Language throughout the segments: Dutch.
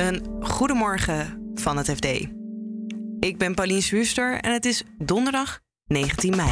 Een goedemorgen van het FD. Ik ben Paulien Swuster en het is donderdag 19 mei.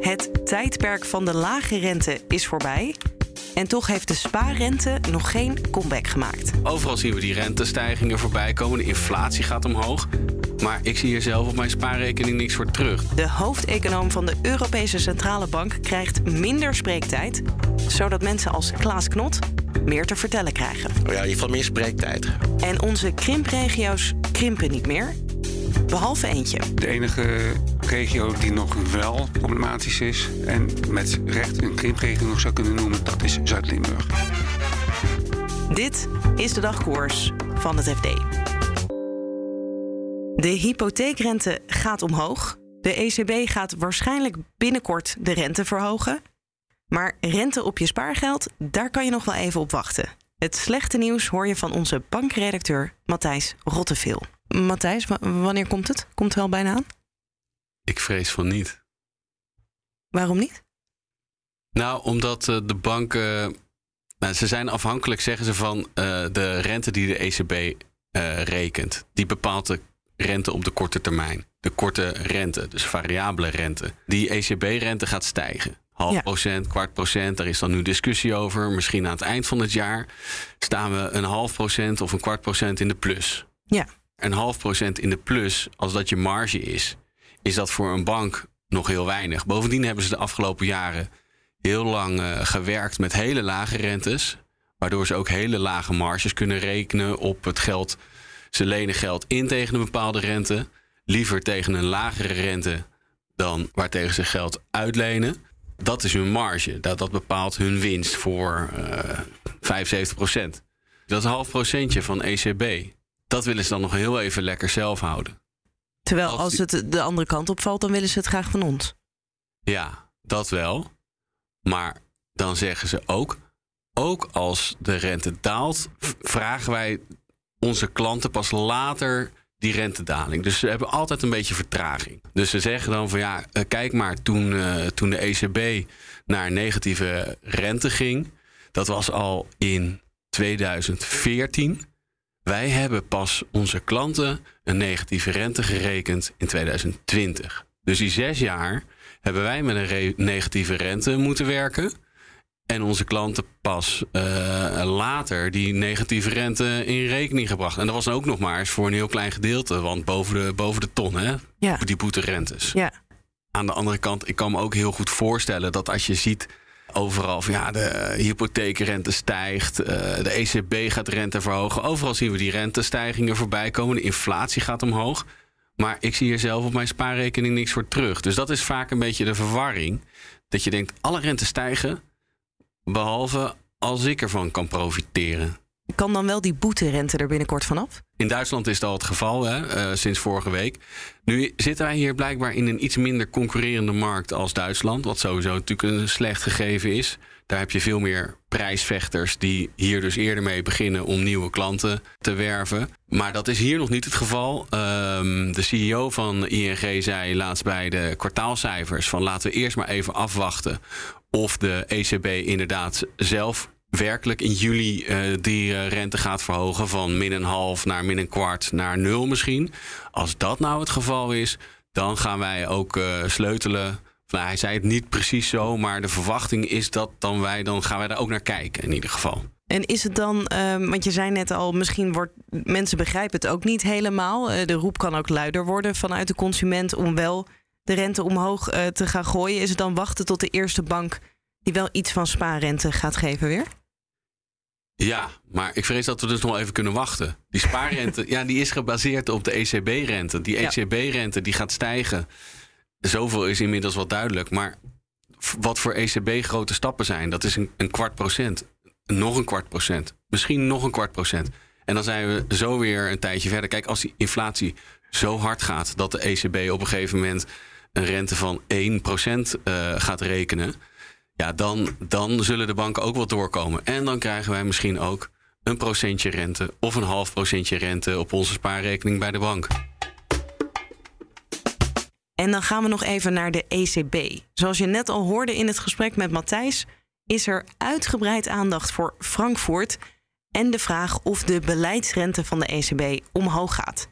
Het tijdperk van de lage rente is voorbij. En toch heeft de spaarrente nog geen comeback gemaakt. Overal zien we die rentestijgingen voorbij komen. De inflatie gaat omhoog. Maar ik zie hier zelf op mijn spaarrekening niks voor terug. De hoofdeconoom van de Europese Centrale Bank krijgt minder spreektijd, zodat mensen als Klaas Knot meer te vertellen krijgen. Oh ja, in ieder geval meer spreektijd. En onze krimpregio's krimpen niet meer, behalve eentje. De enige regio die nog wel problematisch is en met recht een krimpregio nog zou kunnen noemen, dat is Zuid-Limburg. Dit is de dagkoers van het FD. De hypotheekrente gaat omhoog. De ECB gaat waarschijnlijk binnenkort de rente verhogen. Maar rente op je spaargeld, daar kan je nog wel even op wachten. Het slechte nieuws hoor je van onze bankredacteur Matthijs Rotteveel. Matthijs, wa- wanneer komt het? Komt het wel bijna aan? Ik vrees van niet. Waarom niet? Nou, omdat eh, de banken. Nou, ze zijn afhankelijk, zeggen ze, van eh, de rente die de ECB eh, rekent. Die bepaalt de rente op de korte termijn. De korte rente, dus variabele rente. Die ECB-rente gaat stijgen. Half Ja. procent, kwart procent, daar is dan nu discussie over. Misschien aan het eind van het jaar staan we een half procent of een kwart procent in de plus. Ja. Een half procent in de plus, als dat je marge is, is dat voor een bank nog heel weinig. Bovendien hebben ze de afgelopen jaren heel lang eh, gewerkt met hele lage rentes. Waardoor ze ook hele lage marges kunnen rekenen op het geld. Ze lenen geld in tegen een bepaalde rente. Liever tegen een lagere rente dan waartegen ze geld uitlenen. Dat is hun marge. Dat, dat bepaalt hun winst voor eh 75 procent. Dat is een half procentje van ECB. Dat willen ze dan nog heel even lekker zelf houden. Terwijl Als als het de andere kant opvalt, dan willen ze het graag van ons. Ja, dat wel. Maar dan zeggen ze ook, ook als de rente daalt, vragen wij onze klanten pas later die rentedaling. Dus ze hebben altijd een beetje vertraging. Dus ze zeggen dan van ja, eh, kijk maar, toen, eh, toen de ECB naar negatieve rente ging, dat was al in 2014. Wij hebben pas onze klanten een negatieve rente gerekend in 2020. Dus die zes jaar hebben wij met een negatieve rente moeten werken. En onze klanten pas eh, later die negatieve rente in rekening gebracht. En dat was ook nog maar eens voor een heel klein gedeelte. Want boven de, boven de ton, hè? Ja. Die boeterentes. Ja. Aan de andere kant, ik kan me ook heel goed voorstellen dat als je ziet overal van ja, de hypotheekrente stijgt, eh, de ECB gaat rente verhogen. Overal zien we die rentestijgingen voorbij komen. De inflatie gaat omhoog. Maar ik zie hier zelf op mijn spaarrekening niks voor terug. Dus dat is vaak een beetje de verwarring. Dat je denkt, alle rentes stijgen, behalve als ik ervan kan profiteren. Kan dan wel die boeterente er binnenkort vanaf? In Duitsland is dat al het geval, hè, eh, sinds vorige week. Nu zitten wij hier blijkbaar in een iets minder concurrerende markt als Duitsland. Wat sowieso natuurlijk een slecht gegeven is. Daar heb je veel meer prijsvechters die hier dus eerder mee beginnen om nieuwe klanten te werven. Maar dat is hier nog niet het geval. Ehm, de CEO van ING zei laatst bij de kwartaalcijfers van laten we eerst maar even afwachten of de ECB inderdaad zelf werkelijk in juli eh, die eh, rente gaat verhogen van min een half naar min een kwart naar nul misschien. Als dat nou het geval is, dan gaan wij ook eh, sleutelen. Nou, hij zei het niet precies zo, maar de verwachting is dat dan wij, dan gaan wij daar ook naar kijken in ieder geval. En is het dan, ehm, want je zei net al, misschien wordt mensen begrijpen het ook niet helemaal. De roep kan ook luider worden vanuit de consument om wel de rente omhoog eh, te gaan gooien. Is het dan wachten tot de eerste bank die wel iets van spaarrente gaat geven weer? Ja, maar ik vrees dat we dus nog even kunnen wachten. Die spaarrente, ja, die is gebaseerd op de ECB-rente. Die. ECB-rente die gaat stijgen. Zoveel is inmiddels wel duidelijk. Maar wat voor ECB grote stappen zijn, dat is een, een kwart procent. Nog een kwart procent. Misschien nog een kwart procent. En dan zijn we zo weer een tijdje verder. Kijk, als die inflatie zo hard gaat dat de ECB op een gegeven moment een rente van 1% eh, gaat rekenen. Ja, dan, dan zullen de banken ook wel doorkomen. En dan krijgen wij misschien ook een procentje rente of een half procentje rente op onze spaarrekening bij de bank. En dan gaan we nog even naar de ECB. Zoals je net al hoorde in het gesprek met Matthijs, is er uitgebreid aandacht voor Frankfurt en de vraag of de beleidsrente van de ECB omhoog gaat.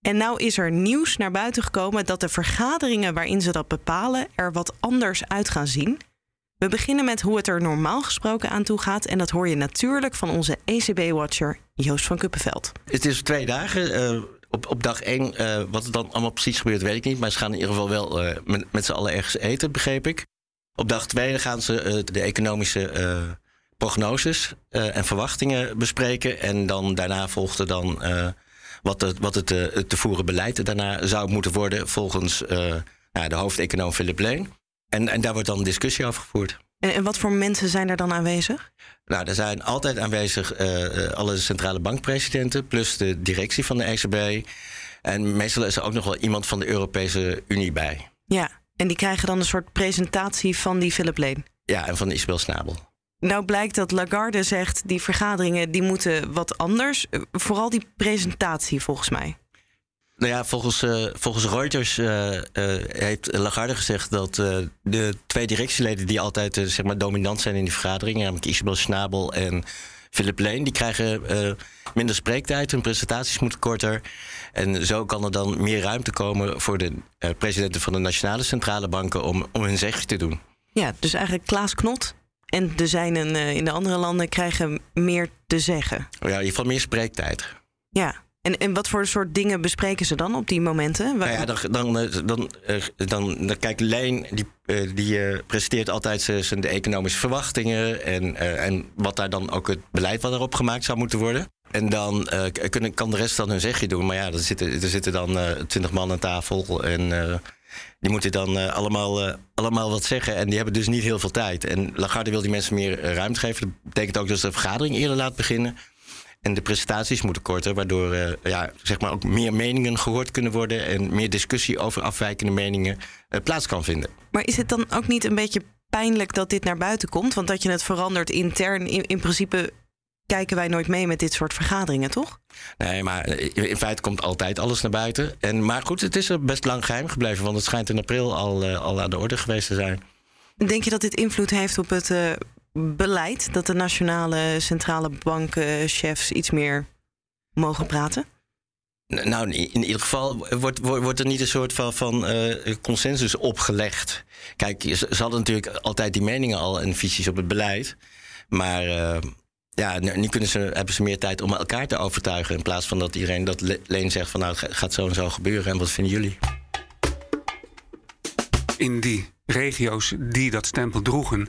En nou is er nieuws naar buiten gekomen dat de vergaderingen waarin ze dat bepalen er wat anders uit gaan zien. We beginnen met hoe het er normaal gesproken aan toe gaat. En dat hoor je natuurlijk van onze ECB-watcher Joost van Kuppenveld. Het is twee dagen. Uh, op, op dag één, uh, wat er dan allemaal precies gebeurt, weet ik niet. Maar ze gaan in ieder geval wel uh, met, met z'n allen ergens eten, begreep ik. Op dag twee gaan ze de economische prognoses en verwachtingen bespreken. En dan daarna volgt er dan wat, het, wat het, te voeren beleid daarna zou moeten worden volgens nou, de hoofdeconoom Philip Leen. En, en daar wordt dan een discussie over gevoerd. En, en wat voor mensen zijn er dan aanwezig? Nou, er zijn altijd aanwezig uh, alle centrale bankpresidenten, plus de directie van de ECB. En meestal is er ook nog wel iemand van de Europese Unie bij. Ja, en die krijgen dan een soort presentatie van die Philip Leen. Ja, en van Isabel Snabel. Nou blijkt dat Lagarde zegt, die vergaderingen die moeten wat anders. Eh, vooral die presentatie volgens mij. Nou ja, volgens, uh, volgens Reuters uh, uh, heeft Lagarde gezegd dat de twee directieleden die altijd zeg maar dominant zijn in die vergaderingen, namelijk Isabel Schnabel en Philip Leen, die krijgen minder spreektijd, hun presentaties moeten korter. En zo kan er dan meer ruimte komen voor de presidenten van de nationale centrale banken om, om hun zegje te doen. Ja, dus eigenlijk Klaas Knot en de zijnen in de andere landen krijgen meer te zeggen. Oh ja, in ieder geval meer spreektijd. Ja, en, en wat voor soort dingen bespreken ze dan op die momenten? Nou ja, dan, dan, eh, dan, eh, dan, dan, kijk, Leen die, eh, die presenteert altijd zijn de economische verwachtingen en, en wat daar dan ook het beleid wat erop gemaakt zou moeten worden. En dan kunnen, kan de rest dan hun zegje doen. Maar ja, er zitten, er zitten dan twintig man aan tafel en die moeten dan allemaal, allemaal wat zeggen. En die hebben dus niet heel veel tijd. En Lagarde wil die mensen meer ruimte geven. Dat betekent ook dat ze de vergadering eerder laat beginnen. En de presentaties moeten korter, waardoor ja, zeg maar ook meer meningen gehoord kunnen worden en meer discussie over afwijkende meningen plaats kan vinden. Maar is het dan ook niet een beetje pijnlijk dat dit naar buiten komt? Want dat je het verandert intern, in, in principe kijken wij nooit mee met dit soort vergaderingen, toch? Nee, maar in feite komt altijd alles naar buiten. En, maar goed, het is er best lang geheim gebleven, want het schijnt in april al, uh, al aan de orde geweest te zijn. Denk je dat dit invloed heeft op het beleid dat de nationale centrale bankenchefs iets meer mogen praten? Nou, in ieder geval wordt, wordt er niet een soort van, van uh, consensus opgelegd. Kijk, ze, hadden natuurlijk altijd die meningen al en visies op het beleid. Maar uh, ja, nu kunnen ze, hebben ze meer tijd om elkaar te overtuigen. In plaats van dat iedereen dat leen zegt van nou, het gaat zo en zo gebeuren. En wat vinden jullie? In die regio's die dat stempel droegen,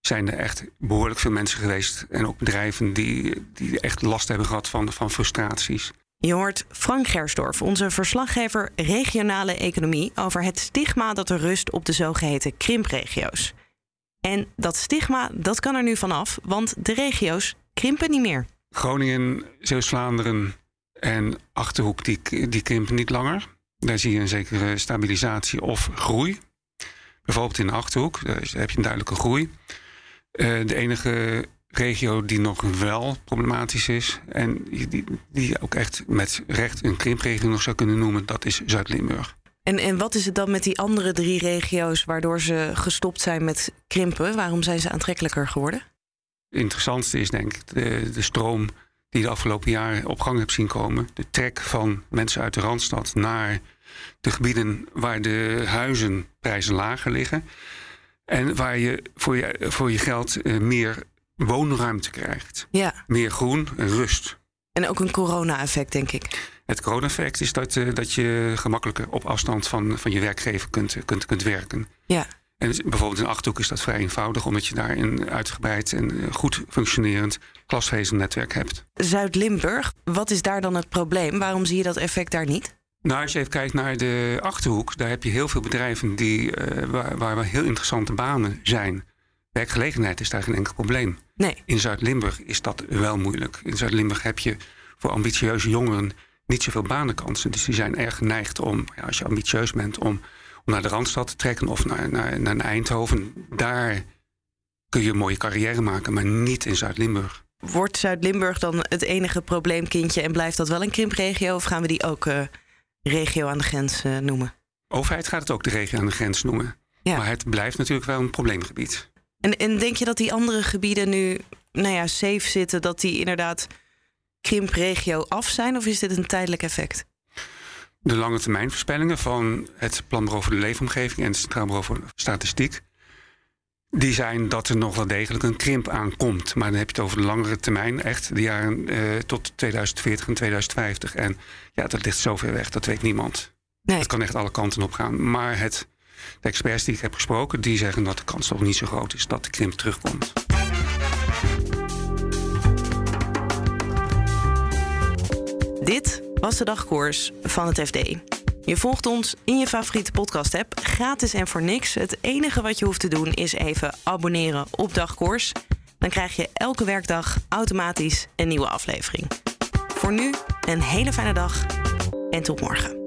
zijn er echt behoorlijk veel mensen geweest. En ook bedrijven die, die echt last hebben gehad van, van frustraties. Je hoort Frank Gersdorf, onze verslaggever regionale economie, over het stigma dat er rust op de zogeheten krimpregio's. En dat stigma, dat kan er nu vanaf, want de regio's krimpen niet meer. Groningen, Zeeuws-Vlaanderen en Achterhoek, die, die krimpen niet langer. Daar zie je een zekere stabilisatie of groei. Bijvoorbeeld in de Achterhoek, daar heb je een duidelijke groei. Uh, de enige regio die nog wel problematisch is en die, die je ook echt met recht een krimpregio nog zou kunnen noemen, dat is Zuid-Limburg. En, en wat is het dan met die andere drie regio's waardoor ze gestopt zijn met krimpen? Waarom zijn ze aantrekkelijker geworden? Het interessantste is denk ik de, de stroom die de afgelopen jaren op gang hebt zien komen. De trek van mensen uit de Randstad naar de gebieden waar de huizenprijzen lager liggen. En waar je voor je, voor je geld uh, meer woonruimte krijgt. Ja. Meer groen en rust. En ook een corona-effect, denk ik. Het corona-effect is dat, uh, dat je gemakkelijker op afstand van, van je werkgever kunt, kunt, kunt werken. Ja. En bijvoorbeeld in Achterhoek is dat vrij eenvoudig, omdat je daar een uitgebreid en eh, goed functionerend glasvezelnetwerk hebt. Zuid-Limburg, wat is daar dan het probleem? Waarom zie je dat effect daar niet? Nou, als je even kijkt naar de achterhoek, daar heb je heel veel bedrijven die, uh, waar, waar heel interessante banen zijn. Werkgelegenheid is daar geen enkel probleem. Nee. In Zuid-Limburg is dat wel moeilijk. In Zuid-Limburg heb je voor ambitieuze jongeren niet zoveel banenkansen. Dus die zijn erg geneigd om, ja, als je ambitieus bent, om naar de Randstad te trekken of naar, naar, naar Eindhoven. Daar kun je een mooie carrière maken, maar niet in Zuid-Limburg. Wordt Zuid-Limburg dan het enige probleemkindje en blijft dat wel een krimpregio? Of gaan we die ook uh, regio aan de grens uh, noemen? Overheid gaat het ook de regio aan de grens noemen. Ja. Maar het blijft natuurlijk wel een probleemgebied. En, en denk je dat die andere gebieden nu nou ja, safe zitten, dat die inderdaad krimpregio af zijn? Of is dit een tijdelijk effect? De lange termijn voorspellingen van het Planbureau voor de Leefomgeving en het Centraal Bureau voor Statistiek. Die zijn dat er nog wel degelijk een krimp aankomt. Maar dan heb je het over de langere termijn, echt de jaren eh, tot 2040 en 2050. En ja, dat ligt zo ver weg, dat weet niemand. Nee. Het kan echt alle kanten op gaan. Maar het, de experts die ik heb gesproken, die zeggen dat de kans toch niet zo groot is dat de krimp terugkomt. Dit was de dagkoers van het FD. Je volgt ons in je favoriete podcast-app, gratis en voor niks. Het enige wat je hoeft te doen is even abonneren op Dagkoers. Dan krijg je elke werkdag automatisch een nieuwe aflevering. Voor nu een hele fijne dag en tot morgen.